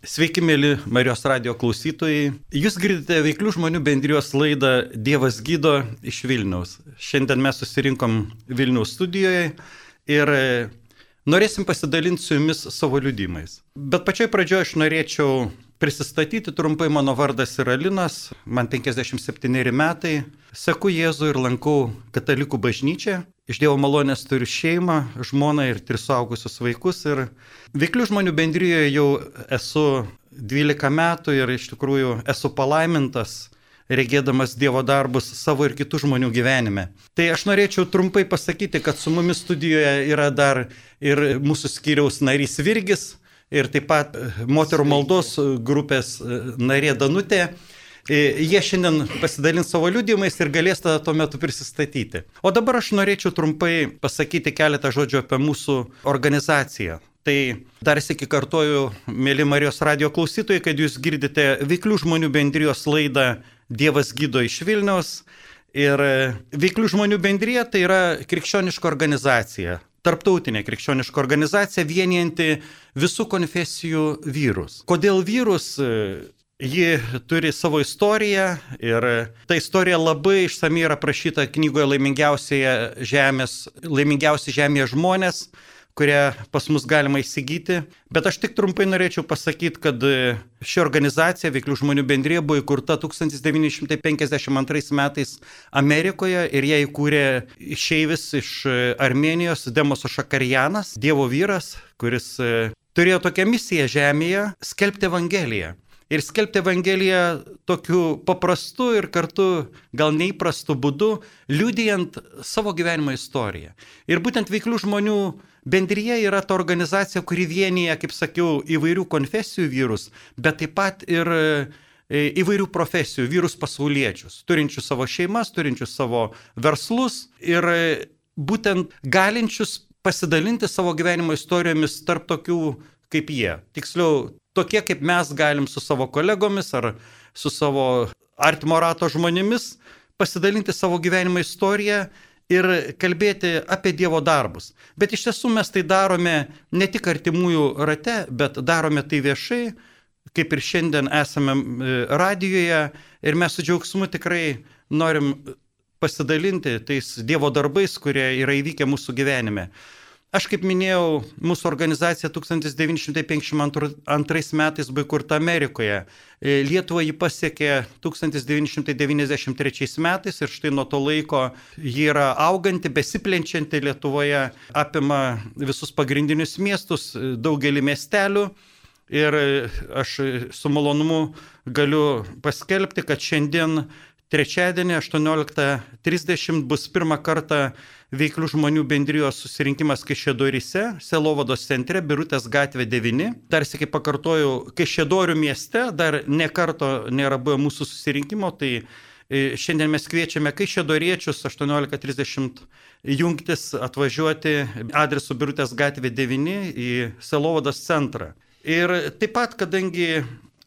Sveiki, mėly Marijos radio klausytojai. Jūs girdite veiklių žmonių bendrijos laidą Dievas gydo iš Vilniaus. Šiandien mes susirinkom Vilniaus studijoje ir norėsim pasidalinti su jumis savo liudymais. Bet pačioj pradžioje aš norėčiau prisistatyti trumpai. Mano vardas yra Linas, man 57 metai. Seku Jėzų ir lankau katalikų bažnyčią. Iš Dievo malonės turiu šeimą, žmoną ir tris suaugusius vaikus. Ir veiklių žmonių bendryjoje jau esu 12 metų ir iš tikrųjų esu palaimintas regėdamas Dievo darbus savo ir kitų žmonių gyvenime. Tai aš norėčiau trumpai pasakyti, kad su mumis studijoje yra dar ir mūsų skyriaus narys Virgis ir taip pat moterų maldos grupės narė Danutė. E, jie šiandien pasidalins savo liūdimais ir galės tada tuo metu prisistatyti. O dabar aš norėčiau trumpai pasakyti keletą žodžių apie mūsų organizaciją. Tai dar sėki kartuoju, mėly Marijos radio klausytojai, kad jūs girdite veiklių žmonių bendrijos laidą Dievas gydo iš Vilniaus. Ir veiklių žmonių bendrija tai yra krikščioniška organizacija, tarptautinė krikščioniška organizacija vienijanti visų konfesijų vyrus. Kodėl vyrus? Ji turi savo istoriją ir ta istorija labai išsamei yra aprašyta knygoje laimingiausioje žemės, laimingiausi žemėje žmonės, kurią pas mus galima įsigyti. Bet aš tik trumpai norėčiau pasakyti, kad ši organizacija, Veiklių žmonių bendrė, buvo įkurta 1952 metais Amerikoje ir ją įkūrė išeivis iš Armenijos Demoso Šakarianas, Dievo vyras, kuris turėjo tokią misiją žemėje - skelbti Evangeliją ir skelbti Evangeliją tokiu paprastu ir kartu gal neįprastu būdu, liudijant savo gyvenimo istoriją. Ir būtent veiklių žmonių bendryje yra ta organizacija, kuri vienyje, kaip sakiau, įvairių konfesijų vyrus, bet taip pat ir e, įvairių profesijų vyrus pasauliečius, turinčius savo šeimas, turinčius savo verslus ir e, būtent galinčius pasidalinti savo gyvenimo istorijomis tarp tokių kaip jie. Tiksliau, tokie kaip mes galim su savo kolegomis ar su savo artimo rato žmonėmis pasidalinti savo gyvenimo istoriją ir kalbėti apie Dievo darbus. Bet iš tiesų mes tai darome ne tik artimųjų rate, bet darome tai viešai, kaip ir šiandien esame e, radijoje ir mes su džiaugsmu tikrai norim pasidalinti tais Dievo darbais, kurie yra įvykę mūsų gyvenime. Aš kaip minėjau, mūsų organizacija 1952 metais buvo įkurta Amerikoje. E, Lietuvą jį pasiekė 1993 metais ir štai nuo to laiko ji yra auganti, besiplenčianti Lietuvoje, apima visus pagrindinius miestus, daugelį miestelių. Ir aš su malonumu galiu paskelbti, kad šiandien trečiadienį 18.30 bus pirmą kartą veiklių žmonių bendrijos susirinkimas Kešėdorise, Selovados centre, Birutės gatvė 9. Tarsi kaip pakartoju, Kešėdorių mieste dar ne karto nėra buvę mūsų susirinkimo, tai e, šiandien mes kviečiame Kešėdoriečius 18.30 jungtis, atvažiuoti adresu Birutės gatvė 9 į Selovados centrą. Ir taip pat, kadangi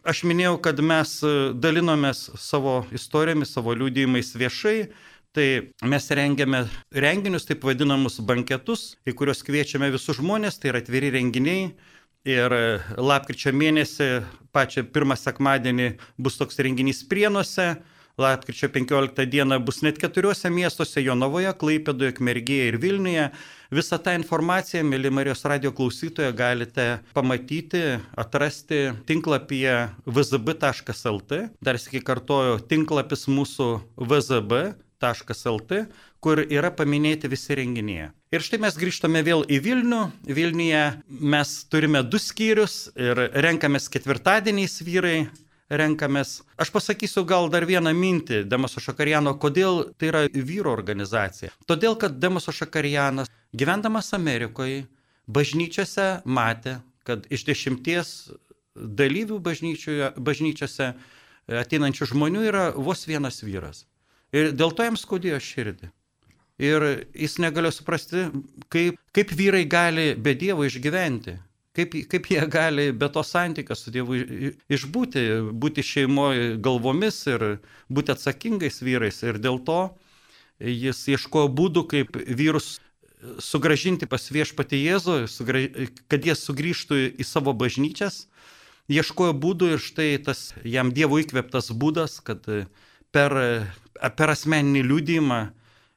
aš minėjau, kad mes dalinomės savo istorijomis, savo liūdėjimais viešai, Tai mes rengiame renginius, taip vadinamus banketus, į kuriuos kviečiame visus žmonės, tai yra atviri renginiai. Ir lapkričio mėnesį, pačią pirmą sekmadienį, bus toks renginys Prienuose, lapkričio 15 dieną bus net keturiuose miestuose - Jonovoje, Klaipėdoje, Kmergėje ir Vilniuje. Visą tą informaciją, mėly Marijos radio klausytoje, galite pamatyti, atrasti tinklapyje vzb.lt. Dar sėki kartoju, tinklapis mūsų vzb lt, kur yra paminėti visi renginiai. Ir štai mes grįžtame vėl į Vilnių. Vilniuje mes turime du skyrius ir renkamės ketvirtadieniais vyrai, renkamės. Aš pasakysiu gal dar vieną mintį Demoso Šakariano, kodėl tai yra vyro organizacija. Todėl, kad Demoso Šakarianas, gyvendamas Amerikoje, bažnyčiose matė, kad iš dešimties dalyvių bažnyčiose ateinančių žmonių yra vos vienas vyras. Ir dėl to jam skaudėjo širdį. Ir jis negalėjo suprasti, kaip, kaip vyrai gali be Dievo išgyventi, kaip, kaip jie gali be to santykio su Dievu išbūti, būti šeimoje galvomis ir būti atsakingais vyrais. Ir dėl to jis ieškojo būdų, kaip vyrus sugražinti pas viešpatį Jėzų, kad jie sugrįžtų į savo bažnyčias ieškojo būdų ir štai tas jam Dievo įkvėptas būdas, kad per, per asmeninį liūdėjimą,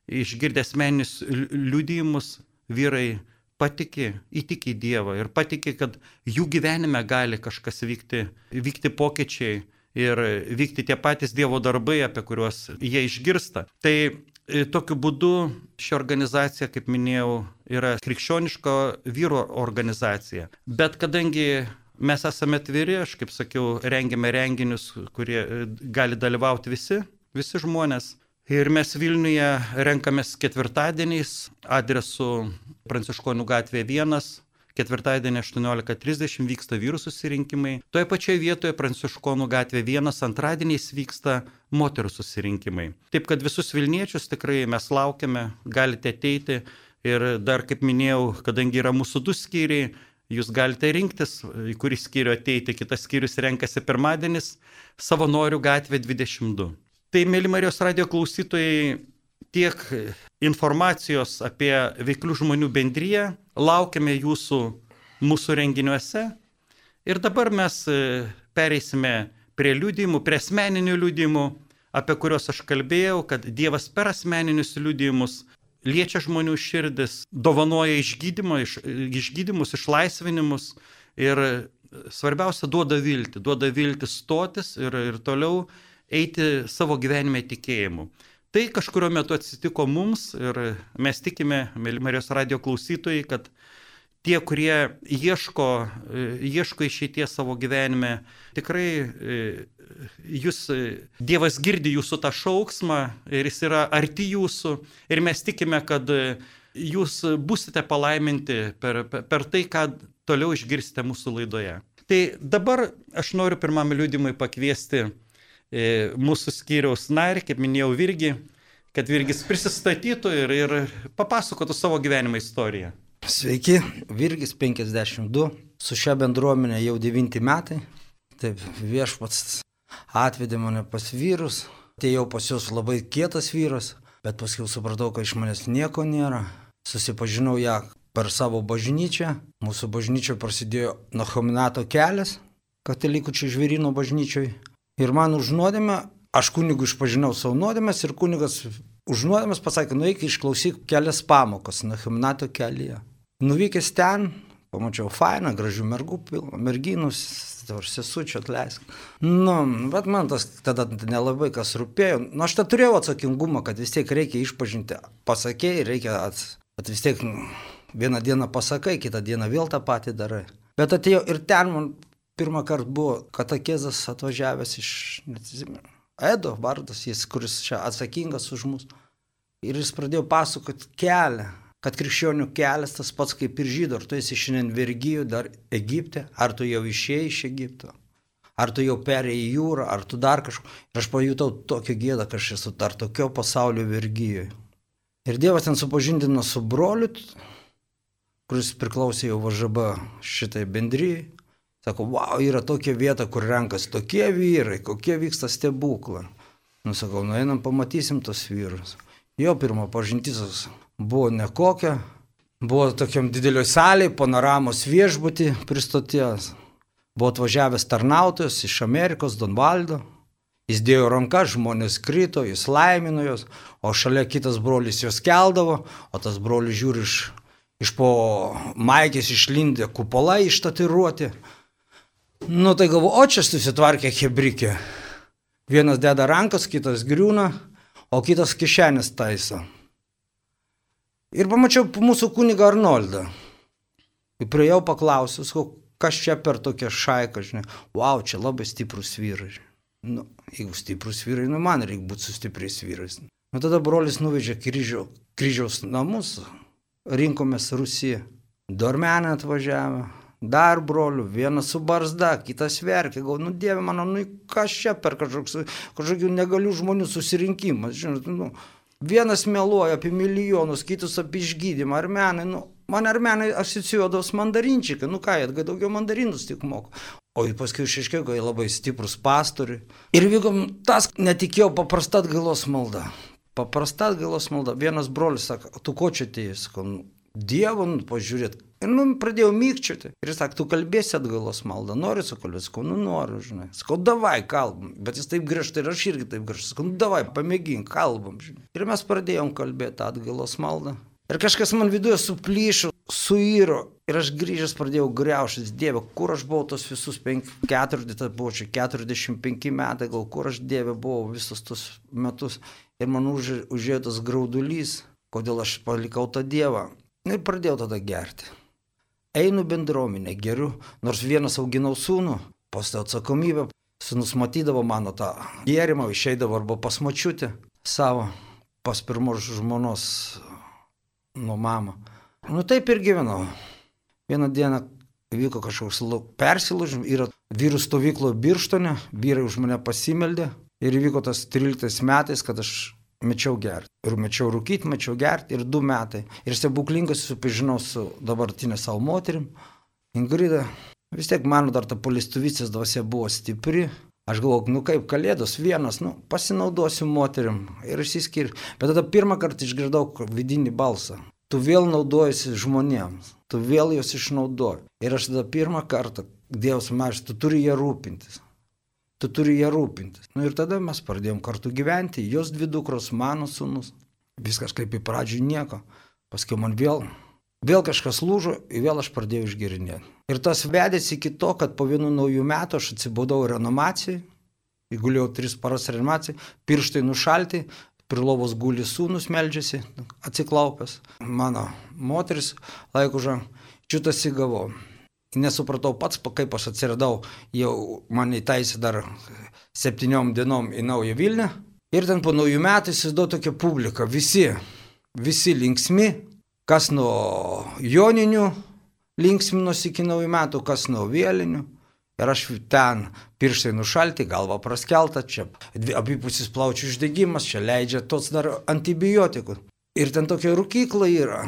išgirdę asmeninius liūdėjimus, vyrai patikė, įtikė į Dievą ir patikė, kad jų gyvenime gali kažkas vykti, vykti pokyčiai ir vykti tie patys Dievo darbai, apie kuriuos jie išgirsta. Tai e, tokiu būdu ši organizacija, kaip minėjau, yra krikščioniško vyro organizacija. Bet kadangi mes esame atviri, aš kaip sakiau, rengiame renginius, kurie e, gali dalyvauti visi, visi žmonės. Ir mes Vilniuje renkamės ketvirtadieniais adresu Pranciškonių gatvė 1, Ketvirtadienį 18.30 vyksta vyrų susirinkimai. Toje pačioje vietoje Pranciškonų gatvė 1 antradieniais vyksta moterų susirinkimai. Taip kad visus Vilniečius tikrai mes laukiame, galite ateiti ir dar, kaip minėjau, kadangi yra mūsų du skyriai, jūs galite rinktis, į kurį skyrių ateiti. Kitas skyrius renkasi pirmadienis, savanorių gatvė 22. Tai, mėly Marijos radio klausytojai, tiek informacijos apie veiklių žmonių bendryje, laukiame jūsų mūsų renginiuose. Ir dabar mes e, pereisime prie liūdimų, prie asmeninių liūdimų, apie kuriuos aš kalbėjau, kad Dievas per asmeninius liūdimus liečia žmonių širdis, dovanoja išgydymą, iš, išgydymus, išlaisvinimus ir svarbiausia duoda viltį, duoda viltį stotis ir, ir toliau eiti savo gyvenime tikėjimu. Tai kažkurio metu atsitiko mums ir mes tikime, mėly Marijos radio klausytojai, kad tie, kurie ieško, ieško išeities savo gyvenime, tikrai e, jūs, Dievas girdi jūsų tą šauksmą ir jis yra arti jūsų ir mes tikime, kad jūs busite palaiminti per, per, tai, ką toliau išgirsite mūsų laidoje. Tai dabar aš noriu pirmam liūdimui pakviesti E, mūsų skyriaus narį, kaip minėjau, Virgi, kad Virgis prisistatytų ir, ir papasakotų savo gyvenimo istoriją. Sveiki, Virgis 52, su šia bendruomenė jau 9 metai. Taip, viešpats atvedė mane pas vyrus, atėjau pas juos labai kietas vyras, bet paskui supratau, kad iš manęs nieko nėra. Susipažinau ją per savo bažnyčią, mūsų bažnyčioje prasidėjo Nahominato kelias, katalikų čia žvėrino bažnyčioje. Ir man už nuodėmę, aš kunigų išpažinau savo nuodėmės ir kunigas už nuodėmės pasakė, nueik išklausyk kelias pamokas Nahimnato kelyje. Nuvykęs ten, pamačiau fainą, gražių mergų, merginų, ar sesučių atleisk. Nu, bet man tas tada nelabai kas rūpėjo. Nu, aš tą turėjau atsakingumą, kad vis tiek reikia išpažinti. Pasakėjai, reikia, ats... bet vis tiek vieną dieną pasakai, kitą dieną vėl tą patį darai. Bet atėjau ir ten man pirmą kartą buvo katakėzas atvažiavęs iš, neatsimenu, Edo vardas, jis, kuris čia atsakingas už mus. Ir jis pradėjo pasakoti kelią, kad krikščionių kelias tas pats kaip ir žydų, ar tu esi šiandien vergyjų dar Egipte, ar tu jau išėjai iš Egipto, ar tu jau perėjai jūrą, ar tu dar kažko. Ir aš pajutau tokią gėdą, kad aš esu dar tokio pasaulio vergyjoje. Ir Dievas ten supažindino su broliu, kuris priklausė jau važaba šitai bendryjai. Sako, wow, yra tokia vieta, kur renkas tokie vyrai, kokie vyksta stebuklai. Nusakau, nueinam, pamatysim tos vyrus. Jo pirmo pažintis buvo nekokia, buvo tokiam didelio salėje, panoramos viešbutį pristatės. Buvo atvažiavęs tarnautojas iš Amerikos, Donvaldo. Jis dėjo ranką, žmonės krito, jis laimino juos, o šalia kitas brolis juos keldavo, o tas brolis žiūri iš, iš po maikės išlindė kupolai ištatiruoti. Nu tai galvo, o čia susitvarkė hebrikė. Vienas deda rankas, kitas griūna, o kitas kišenės taiso. Ir pamačiau mūsų kunigą Arnoldą. Ir prie jo paklausiau, kas čia per tokią šaiką, žinai. Wow, čia labai stiprus vyrai. Nu, jeigu stiprus vyrai, nu man reikia būti su stipriais vyrais. Nu tada brolis nuvežė kryžio, kryžiaus namus, rinkomės Rusiją. Dormenę atvažiavo, dar brolių, vienas su barzda, kitas verkia, gal, nu dieve mano, nu kas čia per kažkoks, kažkokių negalių žmonių susirinkimas, žinot, nu, vienas meluoja apie milijonus, kitus apie išgydymą, armenai, nu, man armenai asocijuodaus mandarinčikai, nu ką, jie daugiau mandarinus tik moko. O paskui išaiškėjo, kad jie labai stiprus pastoriai. Ir vykom tas, netikėjau, paprasta atgailos malda. Paprasta atgailos malda. Vienas brolis sako, tu ko čia atėjai? Sakau, nu, Dievo, nu, pažiūrėt, Ir nu, pradėjau mykčioti. Ir jis sakė, tu kalbėsi atgalos maldą, nori sukalbėti, sakau, nu noriu, žinai. Sakau, davai, kalbam. Bet jis taip griežtai ir aš irgi taip griežtai. Sakau, nu davai, pamėgink, kalbam, žinai. Ir mes pradėjom kalbėti atgalos maldą. Ir kažkas man viduje suplyšo, suiro. Ir aš grįžęs pradėjau greuštis, Dieve, kur aš buvau tos visus 40, tai buvo čia 45 metai, gal kur aš Dieve buvau visus tos metus. Ir man už, užėjo tas graudulys, kodėl aš palikau tą Dievą. Ir pradėjau tada gerti. Einu bendruomenę, geriu, nors vienas auginau sūnų, postė atsakomybę, sūnus matydavo mano tą gėrimą, išeidavo arba pas mačiutę savo, pas pirmos žmonos nuo mama. Nu taip ir gyvenau. Vieną dieną vyko kažkoks persilaužimas, yra vyrų stovyklo birštone, vyrai už mane pasimeldė ir įvyko tas 13 metais, kad aš mečiau gerti. Ir mečiau rūkyti, mečiau gerti ir du metai. Ir stebuklingai susipažinau su dabartinė savo moterim. Ingrida, vis tiek mano dar ta polistuvicės dvasia buvo stipri. Aš galvoju, nu kaip kalėdos vienas, nu pasinaudosiu moterim ir išsiskiriu. Bet tada pirmą kartą išgirdau vidinį balsą. Tu vėl naudojasi žmonėms, tu vėl juos išnaudoji. Ir aš tada pirmą kartą, Dievas mažas, tu turi ją rūpintis tu turi ją rūpintis. Na nu, ir tada mes pradėjom kartu gyventi, jos dvi dukros, mano sunus. Viskas kaip į pradžių nieko. Paskui man vėl, vėl kažkas lūžo ir vėl aš pradėjau išgerinėti. Ir tas vedėsi iki to, kad po vienų naujų metų aš atsibūdau renovacijai, įguliau tris paras renovacijai, pirštai nušalti, prilovos guli sūnus meldžiasi, atsiklaupęs. Mano moteris laikužą čiutasi gavau nesupratau pats, kaip aš atsiradau, jau man įtaisė dar septyniom dienom į Naują Vilnių. Ir ten po naujų metų įsivaizduoju tokią publiką. Visi, visi linksmi, kas nuo joninių linksminosi iki naujų metų, kas nuo vėlinių. Ir aš ten pirštai nušalti, galva praskelta, čia abipusis plaučių uždegimas, čia leidžia tos dar antibiotikų. Ir ten tokia rūkykla yra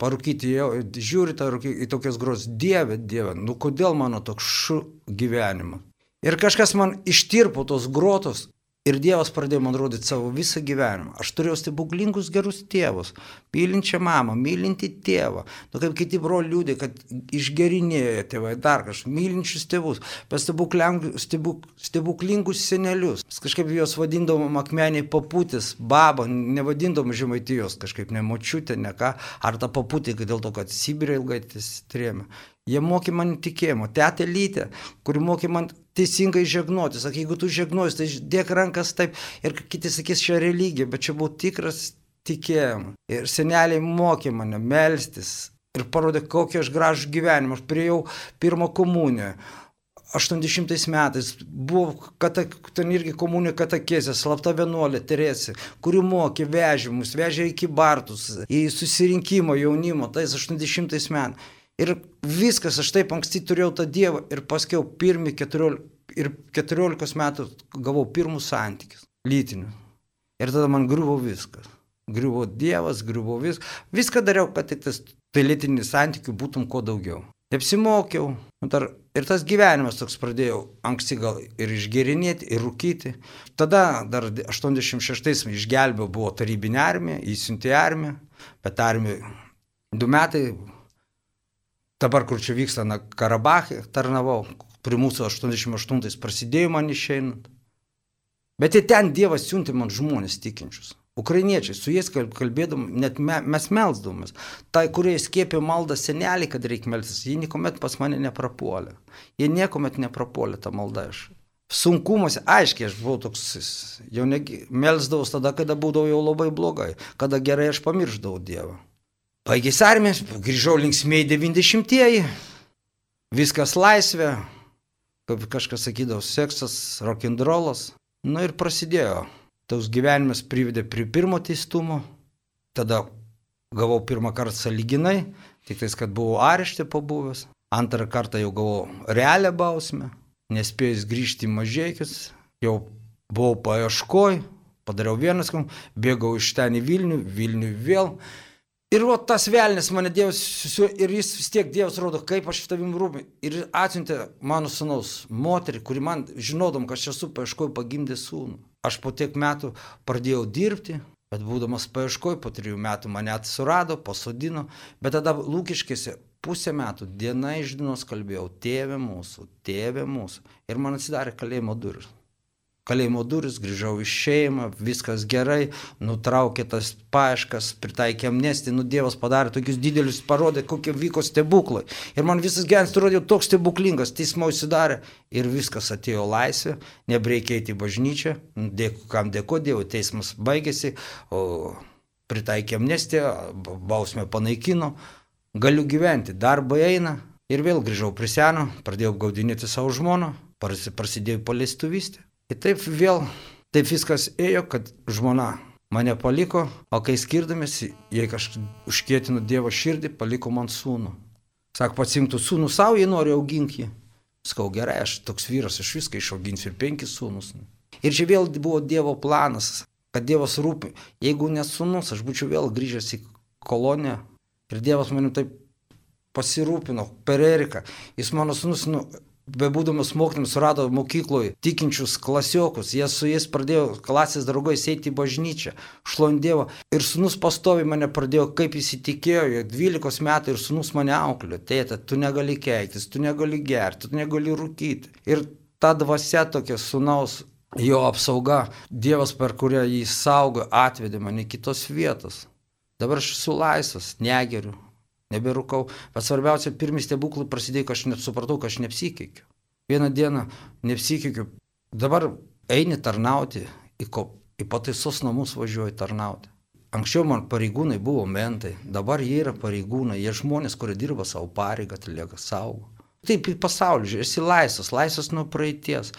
parūkyti, jau žiūri tą rūkį, į tokias gros, Dieve, Dieve, nu kodėl mano toks šu gyvenimas. Ir kažkas man ištirpo tos grotos Ir Dievas pradėjo man rodyti savo visą gyvenimą. Aš turėjau stebuklingus gerus tėvus, mylinčią mamą, mylinti tėvą. Nu, kaip kiti broliai liūdė, kad išgerinėjo tėvai dar kažką, mylinčius tėvus, bet stebuk, stebuklingus senelius. Mes kažkaip juos vadindavom akmeniai papūtis, baba, nevadindavom žemaitijos kažkaip nemočiutė, ne ką, ar ta papūtė, dėl to, kad Sibirė ilgai trėmė. Jie mokė man tikėjimo. Tetė Lytė, kuri mokė man teisingai žegnoti. Sakai, jeigu tu žegnoji, tai dėk rankas taip. Ir kiti sakys, čia religija, bet čia buvo tikras tikėjimas. Ir seneliai mokė mane melstis. Ir parodė, kokį aš gražų gyvenimą. Aš priejau pirmą komuniją. 80 metais buvo kata, ten irgi komunė katakėsė, slapta vienuolė Teresė, kuri mokė, vežė mus, vežė iki Bartus, į susirinkimą jaunimo, tais 80 metais. Ir viskas, aš taip anksti turėjau tą Dievą ir paskiau pirmi 14, ir 14 metų gavau pirmus santykius, lytinius. Ir tada man griuvo viskas. Griuvo Dievas, griuvo viskas. Viską dariau, kad tik tas tai lytinių santykių būtum kuo daugiau. Apsimokiau. Dar, ir tas gyvenimas toks pradėjau anksti gal ir išgerinėti, ir rūkyti. Tada dar 86-ais išgelbėjau, buvo tarybinė armija, įsiuntė armiją, bet armija du metai dabar kur čia vyksta, na, Karabachė tarnavau, prie mūsų 88 prasidėjo man išeinant. Bet ir ten Dievas siuntė man žmonės tikinčius. Ukrainiečiai, su jais kalbėdam, net me, mes melsdavomės. Tai, kurie skiepė maldą senelį, kad reikia melstis, jie niekuomet pas mane neprapuolė. Jie niekuomet neprapuolė tą maldą iš. Sunkumuose, aiškiai, aš buvau toks, jau melsdavau tada, kada būdavau jau labai blogai, kada gerai aš pamirždavau Dievą. Baigėsi armijas, grįžau linksmiai 90-ieji, viskas laisvė, kaip kažkas sakydavo, seksas, rock'n'rollas. Nu ir prasidėjo. Toks gyvenimas privedė prie pirmo teistumo, tada gavau pirmą kartą saliginai, tik tais, kad buvau areštė pabuvęs. Antrą kartą jau gavau realią bausmę, nespėjus grįžti į mažiekius, jau buvau paieškoj, padariau vienas, bėgau iš ten į Vilnių, Vilnių vėl. Ir o tas velnis mane Dievas, ir jis vis tiek Dievas rodo, kaip aš tavim rūpinu. Ir atsiuntė mano sunaus moterį, kuri man, žinodam, kad aš esu paieškoj, pagimdė sūnų. Aš po tiek metų pradėjau dirbti, bet būdamas paieškoj, po trijų metų mane surado, pasodino, bet tada lūkiškėse pusę metų diena iš dienos kalbėjau, tėvė mūsų, tėvė mūsų. Ir man atsidarė kalėjimo duris. Kalėjimo duris, grįžau iš šeimą, viskas gerai, nutraukė tas paaiškas, pritaikė amnestiją, nu Dievas padarė tokius didelius, parodė, kokie vyko stebuklai. Ir man visas gyvenimas atrodė toks stebuklingas, teismo įsidarė ir viskas atėjo laisvė, nebreikia eiti į bažnyčią, dėkui, kam dėko Dievui, teismas baigėsi, o pritaikė amnestiją, bausmę panaikino, galiu gyventi, darbai eina ir vėl grįžau prie seno, pradėjau gaudinėti savo žmoną, prasidėjo paleistuvystė. Ir taip vėl, taip viskas ėjo, kad žmona mane paliko, o kai skirdamėsi, jei kažkaip užkėtino Dievo širdį, paliko man sūnų. Sako, pasimtų sūnų savo, jei nori auginti. Skau gerai, aš toks vyras, aš viską išauginsiu ir penkis sūnus. Ir čia vėl buvo Dievo planas, kad Dievas rūpi. Jeigu nesunus, aš būčiau vėl grįžęs į koloniją ir Dievas manim taip pasirūpino per Eriką. Jis mano sunus, nu, bebūdamas mokymus, rado mokykloje tikinčius klasiokus, jie su jais pradėjo klasės draugais eiti į bažnyčią, šlon Dievą. Ir sunus pastovi mane pradėjo, kaip jis įtikėjo, 12 metų ir sunus mane auklėjo, tėtė, tu negali keiktis, tu negali gerti, tu negali rūkyti. Ir ta dvasia tokia sunaus jo apsauga, Dievas, per kurią jį saugo, atvedė mane kitos vietos. Dabar aš esu laisvas, negeriu, neberūkau, bet svarbiausia, pirmi stebuklai prasidėjo, kai aš net supratau, kad aš neapsikeikiu. Vieną dieną neapsikeikiu, dabar eini tarnauti, į, ko, į pataisos namus važiuoju tarnauti. Anksčiau man pareigūnai buvo mentai, dabar jie yra pareigūnai, jie žmonės, kurie dirba savo pareigą, atlieka savo. Taip į pasaulį, žiūrėk, esi laisvas, laisvas nuo praeities.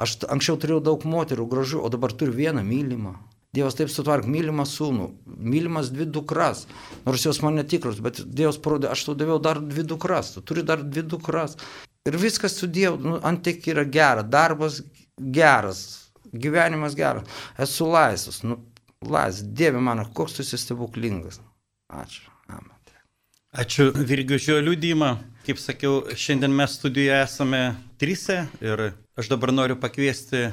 Aš anksčiau turėjau daug moterų gražių, o dabar turiu vieną mylimą. Dievas taip sutvark mylimą sūnų, mylimas dvi dukras, nors jos man netikros, bet Dievas parodė, aš tau daviau dar dvi dukras, tu turi dar dvi dukras. Ir viskas su Dievu, nu, antiek yra gera, darbas geras, gyvenimas geras, esu laisvas, nu, laisvas, Dieve mano, koks tu esi stebuklingas. Ačiū. Amen. Ačiū Virgiu šio liūdimą. Kaip sakiau, šiandien mes studijoje esame trise ir aš dabar noriu pakviesti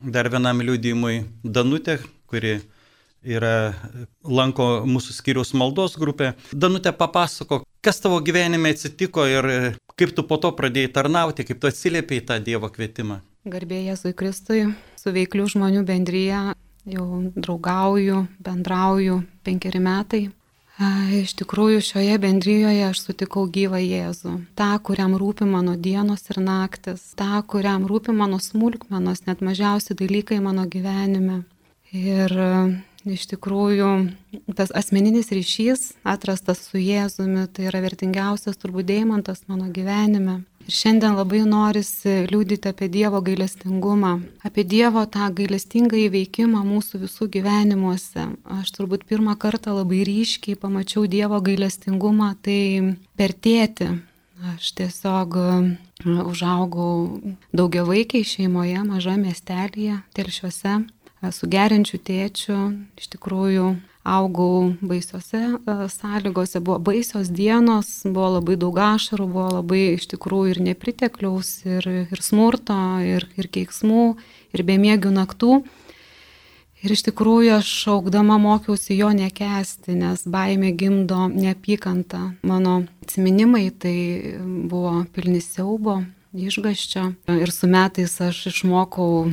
dar vienam liūdimui Danutę, kuri yra, lanko mūsų skiriaus maldos grupė. Danutė papasako, kas tavo gyvenime atsitiko ir kaip tu po to pradėjai tarnauti, kaip tu atsiliepiai tą Dievo kvietimą. Garbėjai Jėzui Kristui, su veiklių žmonių bendryje jau draugauju, bendrauju penkeri metai. Iš tikrųjų, šioje bendryjoje aš sutikau gyvą Jėzų. Ta, kuriam rūpi mano dienos ir naktis. Ta, kuriam rūpi mano smulkmenos, net mažiausi dalykai mano gyvenime. Ir iš tikrųjų tas asmeninis ryšys atrastas su Jėzumi, tai yra vertingiausias turbūt deimantas mano gyvenime. Ir šiandien labai norisi liūdyti apie Dievo gailestingumą, apie Dievo tą gailestingą įveikimą mūsų visų gyvenimuose. Aš turbūt pirmą kartą labai ryškiai pamačiau Dievo gailestingumą, tai per tėtį. Aš tiesiog e, užaugau daugia vaikiai šeimoje, maža miestelėje, telšiuose, su gerinčiu tėčiu. Iš tikrųjų, augau baisiose e, sąlygose, buvo baisios dienos, buvo labai daug ašarų, buvo labai iš tikrųjų ir nepritekliaus, ir, ir smurto, ir, ir keiksmų, ir bemiegių naktų. Ir iš tikrųjų aš augdama mokiausi jo nekesti, nes baimė gimdo neapykantą. Mano atsiminimai tai buvo pilni siaubo, išgaščio. Ir su metais aš išmokau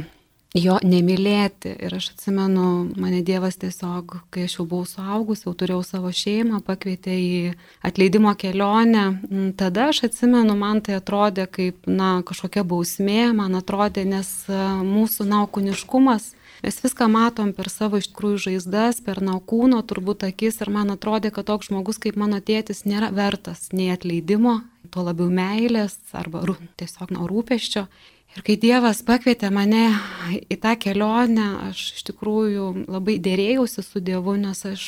jo nemylėti. Ir aš atsimenu, mane Dievas tiesiog, kai aš jau buvau suaugus, jau turėjau savo šeimą, pakvietė į atleidimo kelionę. Mm, tada aš atsimenu, man tai atrodė kaip, na, kažkokia bausmė, man atrodė, nes e, mūsų naukuniškumas, mes viską matom per savo iš tikrųjų žaizdas, per naukūno turbūt akis ir man atrodė, kad toks žmogus kaip mano tėtis nėra vertas nei atleidimo, tuo labiau meilės arba tiesiog nuo rūpeščio. Ir kai Dievas pakvietė mane į tą kelionę, aš iš tikrųjų labai dėrėjausi su Dievu, nes aš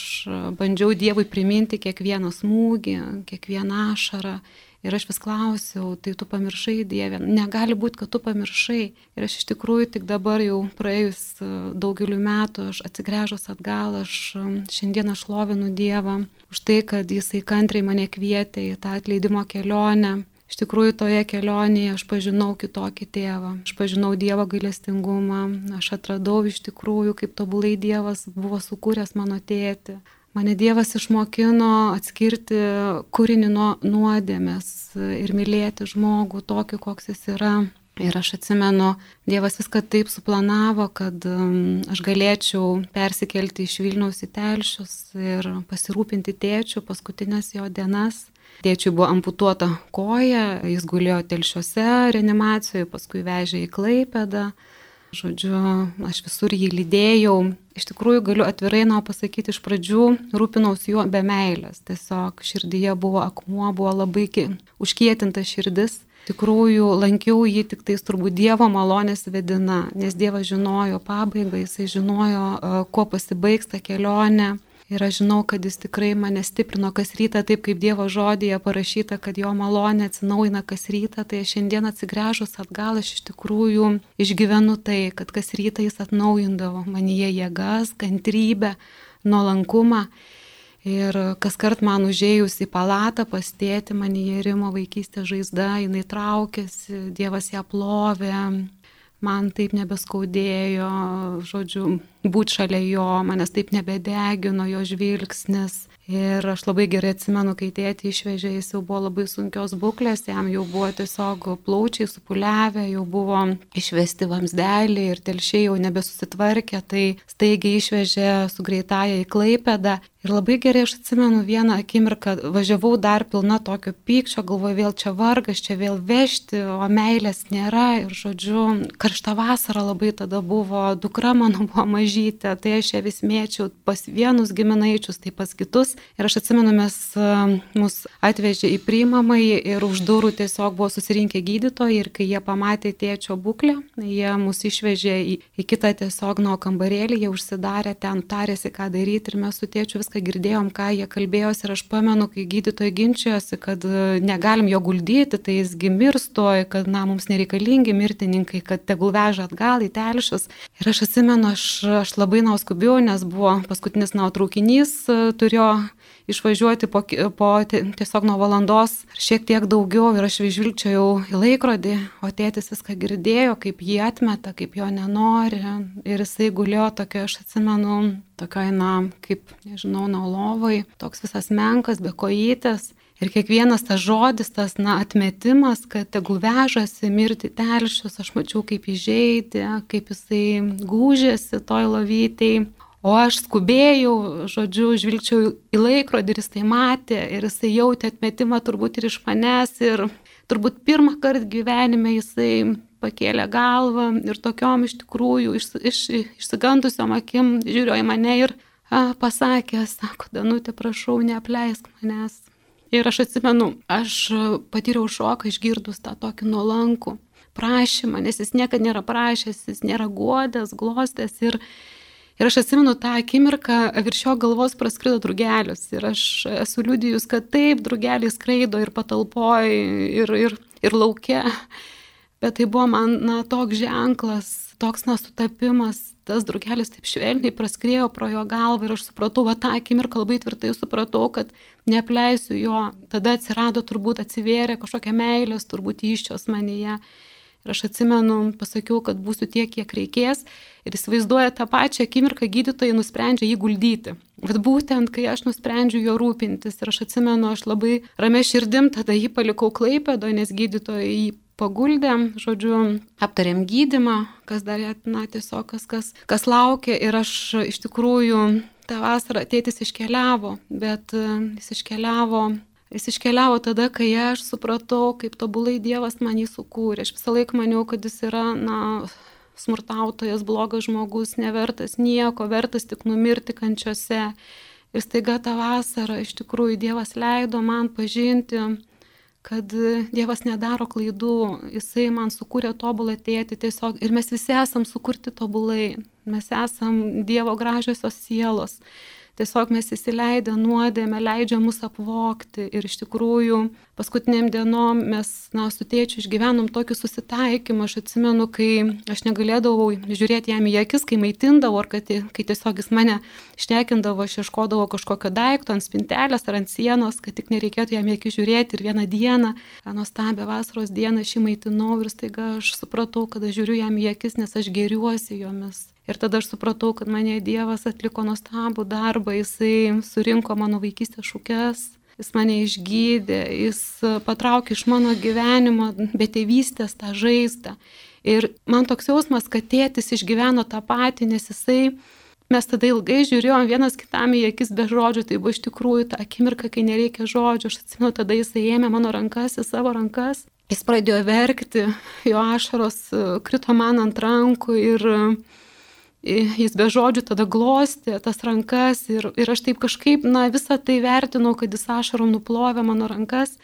bandžiau Dievui priminti kiekvieną smūgį, kiekvieną ašarą. Ir aš vis klausiau, tai tu pamiršai Dievę. Negali būti, kad tu pamiršai. Ir aš iš tikrųjų tik dabar jau praėjus daugeliu metų, aš atsigręžus atgal, aš šiandieną šlovinu Dievą už tai, kad Jisai kantriai mane kvietė į tą atleidimo kelionę Iš tikrųjų, toje kelionėje aš pažinau kitokį tėvą, aš pažinau Dievo gailestingumą, aš atradau iš tikrųjų, kaip tobulai Dievas buvo sukūręs mano tėtį. Mane Dievas išmokino atskirti kūrinį nuo nuodėmės ir mylėti žmogų tokį, koks jis yra. Ir aš atsimenu, Dievas viską taip suplanavo, kad aš galėčiau persikelti iš Vilniaus į Telšius ir pasirūpinti tėčių paskutinės jo dienas. Tėčiui buvo amputuota koja, jis gulėjo telšiuose reanimacijoje, paskui vežė į Klaipėdą. Žodžiu, aš visur jį lydėjau. Iš tikrųjų, galiu atvirai nuo pasakyti, iš pradžių rūpinausi juo be meilės. Tiesiog širdyje buvo akmuo, buvo labai užkietinta širdis. Tikrųjų, lankiau jį tik tais turbūt Dievo malonės vedina, nes Dievas žinojo pabaigą, jisai žinojo, kuo pasibaigs ta kelionė. Ir aš žinau, kad jis tikrai mane stiprino kas rytą, taip kaip Dievo žodėje parašyta, kad jo malonė atsinaujina kas rytą, tai šiandien atsigręžus atgal aš iš tikrųjų išgyvenu tai, kad kas rytą jis atnaujindavo manyje jėgas, kantrybę, nuolankumą. Ir kas kart man užėjus į palatą pastėti, manyje rimo vaikystė žaizda, jinai traukėsi, Dievas ją plovė, man taip nebeskaudėjo, žodžiu, būti šalia jo, manęs taip nebedegino jo žvilgsnis. Ir aš labai gerai atsimenu, kai tėtį išvežė, jis jau buvo labai sunkios būklės, jam jau buvo tiesiog plaučiai supuliavę, jau buvo išvesti vamsdelį ir telšiai jau nebesusitvarkė, tai staigiai išvežė su greitaja į Klaipėdą Ir labai gerai aš atsimenu vieną akimirką, važiavau dar pilna tokio pykčio, galvoju, vėl čia vargas, čia vėl vežti, o meilės nėra. Ir žodžiu, karšta vasara labai tada buvo, dukra mano buvo mažytė, tai aš ją vis mėčiau pas vienus giminaičius, tai pas kitus. Ir aš atsimenu, mes mus atvežė į priimamąjį ir už durų tiesiog buvo susirinkę gydytojai ir kai jie pamatė tėčio būklę, jie mus išvežė į, į kitą tiesiog nuo kambarėlį, jie užsidarė ten, tarėsi, ką daryti ir mes su tėčiu viską girdėjom, ką jie kalbėjosi ir aš pamenu, kai gydytojai ginčijosi, kad e, negalim jo guldyti, tai jis gimirstoj, kad na, mums nereikalingi mirtininkai, kad tegul veža atgal į telšius. Ir aš atsimenu, aš, aš labai nauskubiau, nes buvo paskutinis nautraukinys, e, turėjo išvažiuoti po, po tiesiog nuo valandos šiek tiek daugiau ir aš žvilgčiau į laikrodį, o tėtis viską girdėjo, kaip jį atmeta, kaip jo nenori ir jisai gulėjo tokio, aš atsimenu, tokioj, na, kaip, nežinau, naulovai, toks visas menkas, be kojytės. Ir kiekvienas tas žodis, tas, na, atmetimas, kad tegul vežasi mirti telšius, aš mačiau, kaip įžeidė, kaip jisai gūžėsi toj lovytei. O aš skubėjau, žodžiu, žvilgčiau į laikrodį ir jis tai matė ir jisai jautė atmetimą turbūt ir iš manęs ir turbūt pirmą kartą gyvenime jisai pakėlė galvą ir tokiom iš tikrųjų iš, iš, išsigandusiom akim žiūrėjo į mane ir a, pasakė, sako, Danutė, prašau, neapleisk manęs. Ir aš atsimenu, aš patyriau šoką išgirdus tą tokį nuolankų prašymą, nes jis niekada nėra prašęs, jis nėra godęs, glostęs ir Ir aš atsimenu tą akimirką, virš jo galvos praskrido drugelis. Ir aš esu liudijus, kad taip, drugeliai skraido ir patalpoj, ir, ir, ir laukia. Bet tai buvo man, na, toks ženklas, toks, na, sutapimas. Tas drugelis taip švelniai praskrėjo pro jo galvą ir aš supratau, va tą akimirką labai tvirtai supratau, kad neapleisiu jo. Tada atsirado turbūt atsivėrė kažkokia meilės, turbūt iščios manyje. Ir aš atsimenu, pasakiau, kad būsiu tiek, kiek reikės. Ir įsivaizduoja tą pačią akimirką gydytojai nusprendžia jį guldyti. Bet būtent, kai aš nusprendžiu jo rūpintis ir aš atsimenu, aš labai ramė širdim tada jį palikau klaipėdo, nes gydytojai jį paguldė, žodžiu, aptarėm gydimą, kas dar, na, tiesiog kas, kas, kas laukia. Ir aš iš tikrųjų tą vasarą tėtis iškeliavo, bet jis iškeliavo Jis iškeliavo tada, kai aš supratau, kaip tobulai Dievas man jį sukūrė. Aš visą laiką maniau, kad jis yra, na, smurtautojas, blogas žmogus, nevertas nieko, vertas tik numirti kančiose. Ir staiga tą vasarą iš tikrųjų Dievas leido man pažinti, kad Dievas nedaro klaidų, Jisai man sukūrė tobulą tėtį tiesiog ir mes visi esam sukurti tobulai, mes esam Dievo gražiosios sielos tiesiog mes įsileidę nuodėmę, leidžia mus apvokti. Ir iš tikrųjų paskutiniam dienom mes, na, su tėčiu išgyvenom tokį susitaikymą, aš atsimenu, kai aš negalėdavau žiūrėti jam į akis, kai maitindavau, ar kad, kai tiesiog jis mane šnekindavo, aš ieškodavau kažkokio daikto ant spintelės ar ant sienos, kad tik nereikėtų jam į akis žiūrėti. Ir vieną dieną, nuostabią vasaros dieną aš jį maitinau ir staiga aš supratau, kad aš žiūriu jam į akis, nes aš geriuosi jomis. Ir tada aš supratau, kad mane Dievas atliko nuostabų darbą, jisai surinko mano vaikystės šūkes, jis mane išgydė, jis patraukė iš mano gyvenimo betėvystės tą žaizdą. Ir man toks jausmas, kad tėtis išgyveno tą patį, nes jisai Mes tada ilgai žiūrėjom vienas kitam į akis be žodžių, tai buvo iš tikrųjų ta akimirka, kai nereikia žodžių. Aš atsimenu, tada jis ėmė mano rankas į savo rankas, jis pradėjo verkti, jo ašaros krito man ant rankų ir e, jis be žodžių tada glostė tas rankas ir, ir aš taip kažkaip, na, visą tai vertinau, kad jis ašarom nuplovė mano rankas.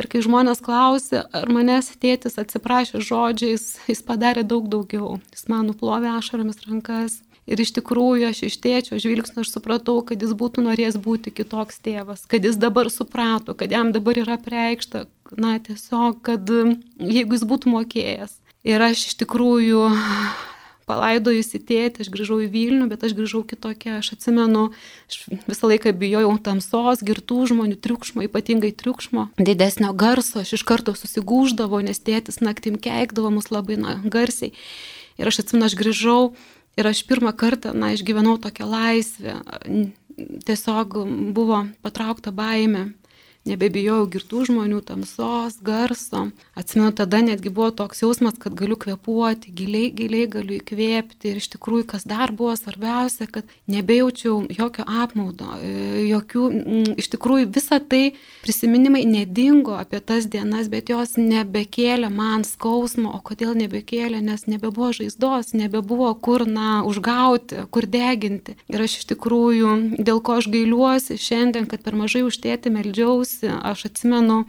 Ir kai žmonės klausė, ar manęs tėtis atsiprašė žodžiais, jis padarė daug daugiau. Jis man nuplovė ašaromis rankas. Ir iš tikrųjų aš iš tėčio žvilgsnio aš supratau, kad jis būtų norėjęs būti kitoks tėvas, kad jis dabar suprato, kad jam dabar yra preikšta, na tiesiog, kad jeigu jis būtų mokėjęs. Ir aš iš tikrųjų palaidojusi tėtį, aš grįžau į Vilnių, bet aš grįžau kitokia. Aš atsimenu, aš visą laiką bijojau tamsos, girtų žmonių, triukšmo, ypatingai triukšmo, didesnio garso, aš iš karto susigūždavau, nes tėtis naktim keikdavo mus labai na, garsiai. Ir aš atsimenu, aš grįžau Ir aš pirmą kartą, na, išgyvenau tokią laisvę. Tiesiog buvo patraukta baime nebebijojau girtų žmonių, tamsos, garso. Atsimenu, tada netgi buvo toks jausmas, kad galiu kvepuoti, giliai, giliai galiu įkvėpti. Ir iš tikrųjų, kas dar buvo svarbiausia, kad nebejaučiau jokio apmaudo, e, jokių, iš tikrųjų, visa tai prisiminimai nedingo apie tas dienas, bet jos nebekėlė man skausmo, o kodėl nebekėlė, nes nebebuvo žaizdos, nebebuvo kur, na, užgauti, kur deginti. Ir aš iš tikrųjų, dėl ko aš gailiuosi šiandien, kad per mažai užtėti meldžiausi, meldžiausi, aš atsimenu,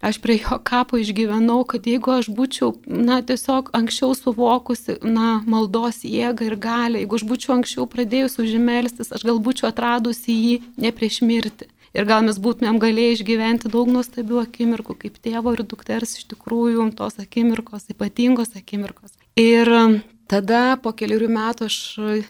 aš prie jo kapo išgyvenau, kad jeigu aš būčiau, na, tiesiog anksčiau suvokusi, na, maldos jėgą ir galę, jeigu aš būčiau anksčiau pradėjus užimelstis, aš gal būčiau atradusi jį ne prieš mirtį. Ir gal mes būtumėm galėję išgyventi daug nuostabių akimirkų, kaip tėvo ir dukters iš tikrųjų tos akimirkos, ypatingos akimirkos. Ir tada po keliurių metų aš,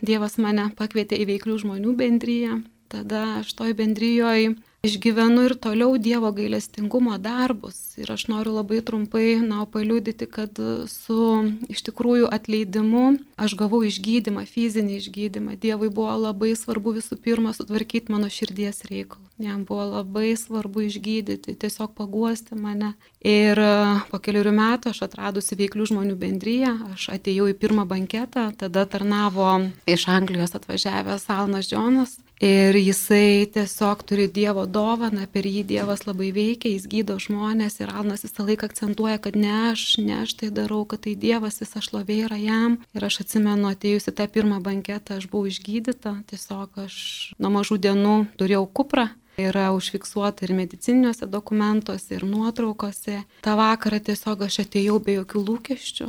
Dievas mane pakvietė į veiklių žmonių bendryją. Tada aš toj bendryjoje išgyvenu ir toliau Dievo gailestingumo darbus. Ir aš noriu labai trumpai, na, paliūdyti, kad su iš tikrųjų atleidimu aš gavau išgydymą, fizinį išgydymą. Dievui buvo labai svarbu visų pirma sutvarkyti mano širdies reikalų. Jam buvo labai svarbu išgydyti, tiesiog paguosti mane. Ir po keliurių metų aš atradusi veiklių žmonių bendryją, aš atėjau į pirmą banketą, tada tarnavo iš Anglijos atvažiavęs Alnas Džonas Ir jisai tiesiog turi Dievo dovaną, per jį Dievas labai veikia, jis gydo žmonės ir Alnas visą laiką akcentuoja, kad ne aš, ne aš tai darau, kad tai Dievas visą šlovė yra jam. Ir aš atsimenu, atėjusi tą pirmą banketą, aš buvau išgydyta, tiesiog aš nuo mažų dienų turėjau kuprą. Yra užfiksuota ir medicininiuose dokumentuose, ir nuotraukose. Ta vakarą tiesiog aš atėjau be jokių lūkesčių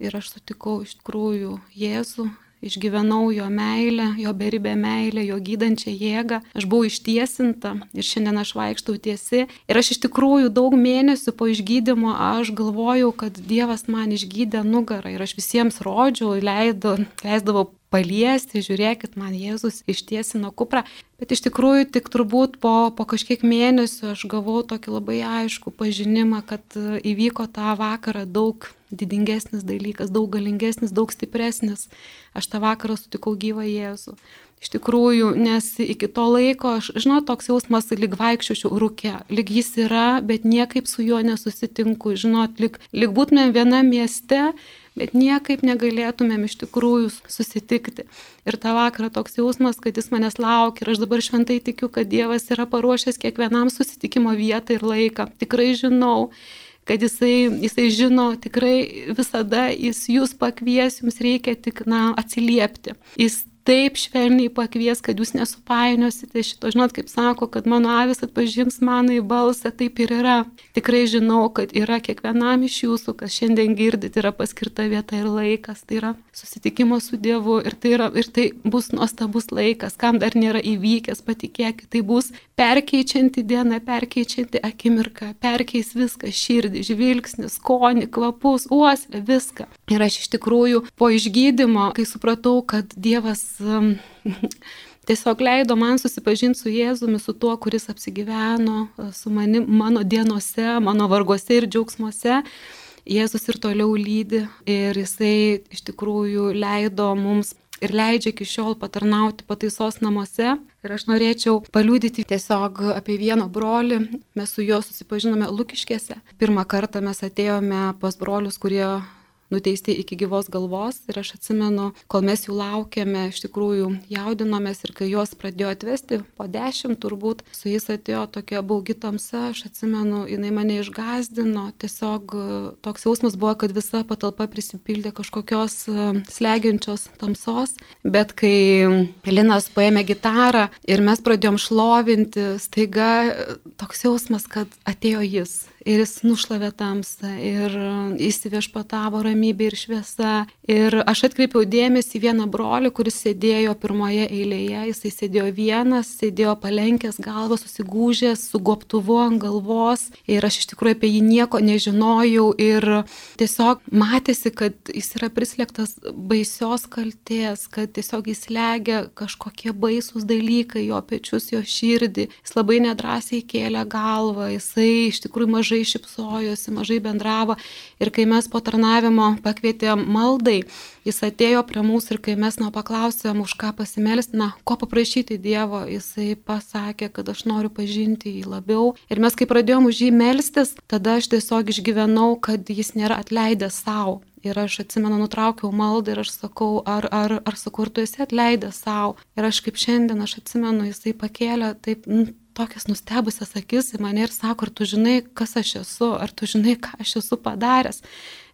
ir aš sutikau iš tikrųjų Jėzų išgyvenau jo meilę, jo beribę meilę, jo gydančią jėgą. Aš buvau ištiesinta ir šiandien aš vaikštau tiesi. Ir aš iš tikrųjų daug mėnesių po išgydymo aš galvojau, kad Dievas man išgydė nugarą ir aš visiems rodžiau, leido, leisdavau paliesti, žiūrėkit, man Jėzus ištiesino kuprą. Bet iš tikrųjų tik turbūt po, po kažkiek mėnesių aš gavau tokį labai aišku pažinimą, kad e, įvyko tą vakarą daug didingesnis dalykas, daug galingesnis, daug stipresnis. Aš tą vakarą sutikau gyvą Jėzų. Iš tikrųjų, nes iki to laiko, aš žinau, toks jausmas, lyg vaikščiočiau rūkė, lyg jis yra, bet niekaip su juo nesusitinku, žinot, lyg, lyg būtumėm viena mieste, bet niekaip negalėtumėm iš tikrųjų susitikti. Ir tą vakarą toks jausmas, kad jis manęs laukia ir aš dabar šventai tikiu, kad Dievas yra paruošęs kiekvienam susitikimo vietą ir laiką. Tikrai žinau kad jisai, jisai žino tikrai visada, jis jūs pakvies, jums reikia tik, na, atsiliepti. Jis taip švelniai pakvies, kad jūs nesupainiosite šito. Žinot, kaip sako, kad mano avis atpažins mano į balsą, taip ir yra. Tikrai žinau, kad yra kiekvienam iš jūsų, kas šiandien girdit, yra paskirta vieta ir laikas. Tai yra susitikimo su Dievu ir tai, yra, ir tai bus nuostabus laikas, kam dar nėra įvykęs, patikėkit, tai bus perkeičianti diena, perkeičianti akimirka, perkeis viską - širdį, žvilgsnį, skonį, kvapus, uoslę, viską. Ir aš iš tikrųjų po išgydymo, kai supratau, kad Dievas tiesiog leido man susipažinti su Jėzumi, su tuo, kuris apsigyveno uh, su manim, mano dienose, mano varguose ir džiaugsmuose. Jėzus ir toliau lydi ir jisai iš tikrųjų leido mums ir leidžia iki šiol patarnauti pataisos namuose. Ir aš norėčiau paliūdyti tiesiog apie vieną brolį. Mes su juo susipažinome Lukiškėse. Pirmą kartą mes atėjome pas brolius, kurie nuteisti iki gyvos galvos. Ir aš atsimenu, kol mes jų laukėme, iš tikrųjų jaudinomės ir kai juos pradėjo atvesti, po dešimt turbūt, su jais atėjo tokia baugi tamsa, aš atsimenu, jinai mane išgazdino, tiesiog e, toks jausmas buvo, kad visa patalpa prisipildė kažkokios e, slegiančios tamsos, bet kai Linas paėmė gitarą ir mes pradėjom šlovinti, staiga e, toks jausmas, kad atėjo jis ir jis nušlavė tamsą ir įsiviešpatavo ramybė ir šviesa. Ir aš atkreipiau dėmesį vieną brolį, kuris sėdėjo pirmoje eilėje, jisai sėdėjo vienas, sėdėjo palenkęs galvą, susigūžęs, su goptuvu ant galvos. Ir aš iš tikrųjų apie jį nieko nežinojau. Ir tiesiog matėsi, kad jis yra prislėgtas baisios kalties, kad tiesiog jis legia kažkokie baisus dalykai jo pečius, jo širdį, jis labai nedrasiai kėlė galvą, jisai iš tikrųjų mažai mažai šipsojosi, mažai bendravo. Ir kai mes po tarnavimo pakvietėm maldai, jis atėjo prie mūsų ir kai mes nuo paklausėm, už ką pasimelsti, na, ko paprašyti Dievo, jisai pasakė, kad aš noriu pažinti jį labiau. Ir mes kai pradėjom už jį melstis, tada aš tiesiog išgyvenau, kad jis nėra atleidęs savo. Ir aš atsimenu, nutraukiau maldą ir aš sakau, ar, ar, ar sakau, ar tu esi atleidęs savo. Ir aš kaip šiandien, aš atsimenu, jisai pakėlė taip, tokias nustebusias akis į mane ir sako, ar tu žinai, kas aš esu, ar tu žinai, ką aš esu padaręs.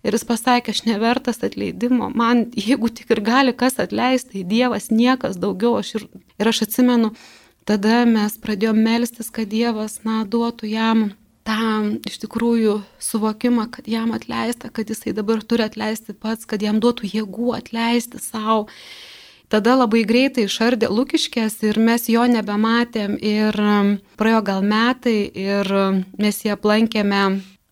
Ir jis pasakė, aš nevertas atleidimo, man jeigu tik ir gali kas atleisti, tai Dievas niekas daugiau. Aš ir, ir aš atsimenu, tada mes pradėjome melstis, kad Dievas, na, duotų jam tą iš tikrųjų suvokimą, kad jam atleista, kad jisai dabar turi atleisti pats, kad jam duotų jėgų atleisti savo. Tada labai greitai išardė Lukiškės ir mes jo nebematėm ir um, praėjo gal metai ir um, mes jį aplankėme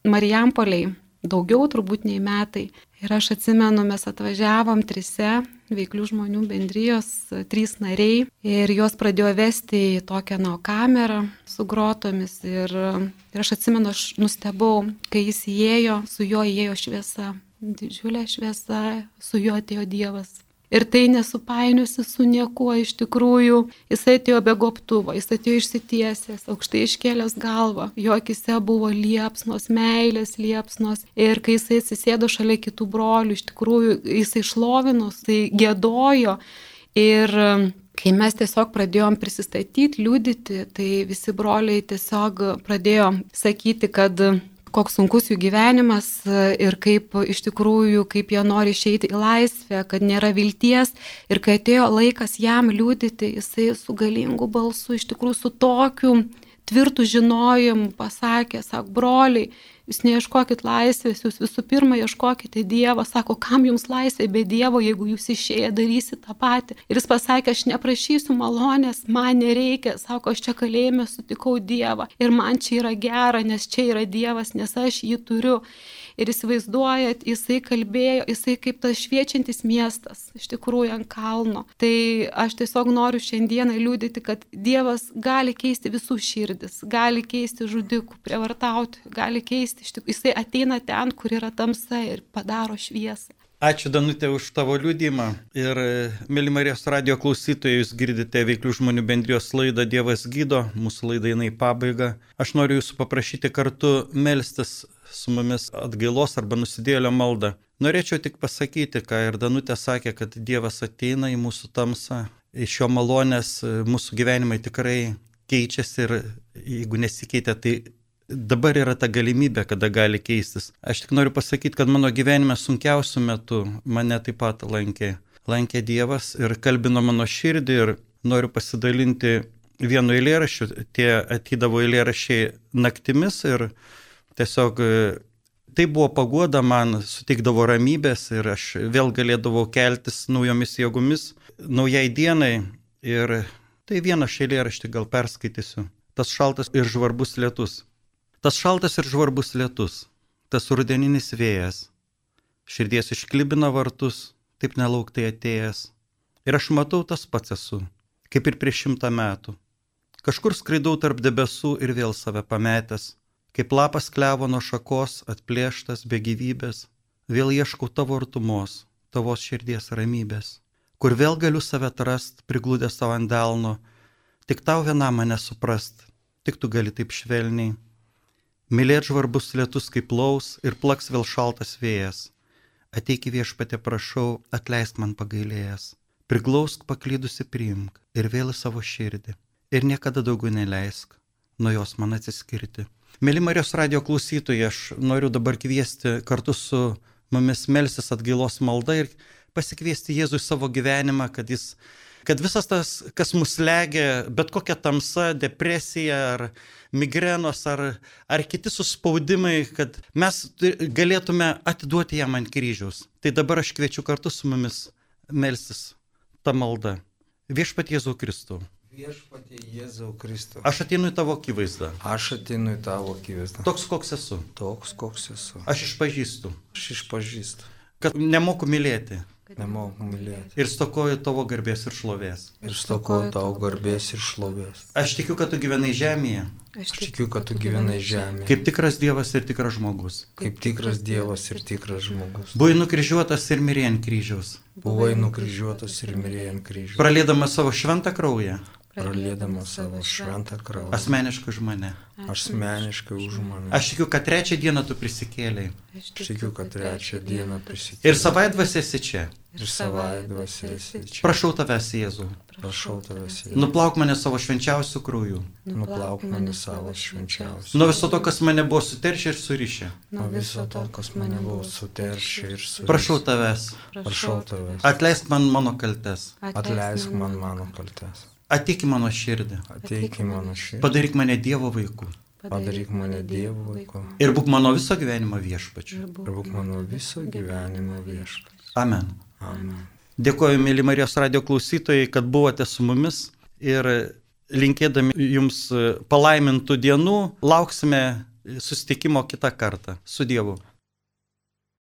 Marijampoliai, daugiau turbūt nei metai. Ir aš atsimenu, mes atvažiavom trise veiklių žmonių bendrijos, trys nariai ir juos pradėjo vesti į tokią nao kamerą su grotomis. Ir, um, ir aš atsimenu, aš nustebau, kai jis įėjo, su juo įėjo šviesa, didžiulė šviesa, su juo atėjo Dievas. Ir tai nesupainiusi su niekuo iš tikrųjų. Jis atėjo be goptuvo, jis atėjo išsitiesęs, aukštai iškėlęs galvą. Jo akise buvo liepsnos, meilės liepsnos. Ir kai jisai atsisėdo šalia kitų brolių, iš tikrųjų jisai šlovinus, tai gėdojo. Ir um, kai mes tiesiog pradėjom prisistatyti, liūdyti, tai visi broliai tiesiog pradėjo sakyti, kad koks sunkus jų gyvenimas e, ir kaip iš tikrųjų, kaip jie nori išeiti į laisvę, kad nėra vilties. Ir kai atėjo laikas jam liūdyti, jisai su galingu balsu, iš tikrųjų su tokiu tvirtų žinojimu pasakė, sak, broliai, Jūs neieškokit laisvės, jūs visų pirma ieškokite Dievo. Sako, kam jums laisvė be Dievo, jeigu jūs išėję darysit tą patį. Ir jis pasakė, aš neprašysiu malonės, man nereikia. Sako, aš čia kalėjime sutikau Dievą. Ir man čia yra gera, nes čia yra Dievas, nes aš jį turiu. Ir įsivaizduojat, jisai kalbėjo, jisai kaip tas šviečiantis miestas, iš tikrųjų ant kalno. Tai aš tiesiog noriu šiandieną liūdėti, kad Dievas gali keisti visų širdis, gali keisti žudikų, prievartauti, gali keisti, jisai ateina ten, kur yra tamsa ir padaro šviesą. Ačiū Danutė už tavo liūdimą. Ir, mėly Marijos radio klausytojai, jūs girdite veiklių žmonių bendrijos laidą Dievas gydo, mūsų laida eina į pabaigą. Aš noriu jūsų paprašyti kartu melstis su mumis atgailos arba nusidėlio maldą. Norėčiau tik pasakyti, ką ir Danutė sakė, kad Dievas ateina į mūsų tamsą, iš jo malonės mūsų gyvenimai tikrai keičiasi ir jeigu nesikeitė, tai dabar yra ta galimybė, kada gali keistis. Aš tik noriu pasakyti, kad mano gyvenime sunkiausių metų mane taip pat lankė. Lankė Dievas ir kalbino mano širdį ir noriu pasidalinti vienu eilėraščiu. Tie atydavo eilėraščiai naktimis ir tiesiog e, tai buvo pagoda man, suteikdavo ramybės ir aš vėl galėdavau keltis naujomis jėgomis, naujai dienai. Ir tai vieną šeilėraštį gal perskaitysiu. Tas šaltas ir žvarbus lietus. Tas šaltas ir žvarbus lietus, tas rudeninis vėjas. Širdies išklibina vartus, taip nelauktai atėjęs. Ir aš matau tas pats esu, kaip ir prieš šimtą metų. Kažkur skraidau tarp debesų ir vėl save pametęs Kaip lapas klevo nuo šakos atplėštas be gyvybės, vėl ieškau tavo artumos, tavos širdies ramybės. kur vėl galiu save atrast, priglūdęs savo ant delno, tik tau vienam mane suprast, tik tu gali taip švelniai. Mylėt žvarbus lietus kaip laus ir plaks vėl šaltas vėjas. Ateik į viešpatę prašau, atleisk man pagailėjęs. Priglausk paklydusi priimk ir vėl į savo širdį. Ir niekada daugiau neleisk nuo jos man atsiskirti. Mėly Marijos radio klausytojai, aš noriu dabar kviesti kartu su mumis melsis atgailos malda ir pasikviesti Jėzų į savo gyvenimą, kad jis kad visas tas, kas mus legia, bet kokia tamsa, depresija ar migrenos ar, ar kiti suspaudimai, kad mes galėtume atiduoti jam ant kryžiaus. Tai dabar aš kviečiu kartu su mumis melstis tą maldą. Viešpat Jėzų Kristų. Viešpatie Jėzau Kristau. Aš ateinu į tavo akivaizdą. Aš ateinu į tavo akivaizdą. Toks, koks esu. Toks, koks esu. Aš išpažįstu, Aš išpažįstu. kad nemoku mylėti Nemoku mylėti. ir stokoju tavo garbės ir šlovės. Ir stokoju tau garbės ir šlovės. Aš tikiu, kad tu gyvenai žemėje, Aš tikiu, kad tu gyvenai žemėje. kaip tikras Dievas ir tikras žmogus. Kaip tikras Dievas ir tikras žmogus. Buvai nukryžiuotas ir mirė ant kryžiaus, Buvai nukryžiuotas ir mirėjai ant kryžiaus. pralėdamas savo šventą kraują, Pralėdamas savo šventą kraują. asmeniškai už mane. Asmeniškai už mane. Aš tikiu, kad trečią dieną tu prisikėlėjai Aš tikiu, kad trečią dieną ir prisikėlė. savaitvas esi čia. Ir savai dvasiesi čia. Prašau tavęs, Jėzau, Prašau tavęs. nuplauk mane savo švenčiausių krūjų. Nuplauk mane savo švenčiausią. Nuo viso to, kas mane buvo suteršę ir surišę. Nuo viso to, kas mane buvo suteršę ir su. Prašau tavęs, Prašau tavęs. atleisk man mano kaltes. Atleisk man mano kaltes. Ateik į mano širdį. Ateik į mano širdį. Padaryk mane Dievo vaiku. Padaryk mane Dievo vaiku. Ir būk mano viso gyvenimo viešpačiu. Ir būk mano viso gyvenimo viešpas. Amen. Amen. Dėkoju, mėly Marijos radio klausytojai, kad buvote su mumis ir linkėdami jums palaimintų dienų lauksime susitikimo kitą kartą. Su Dievu.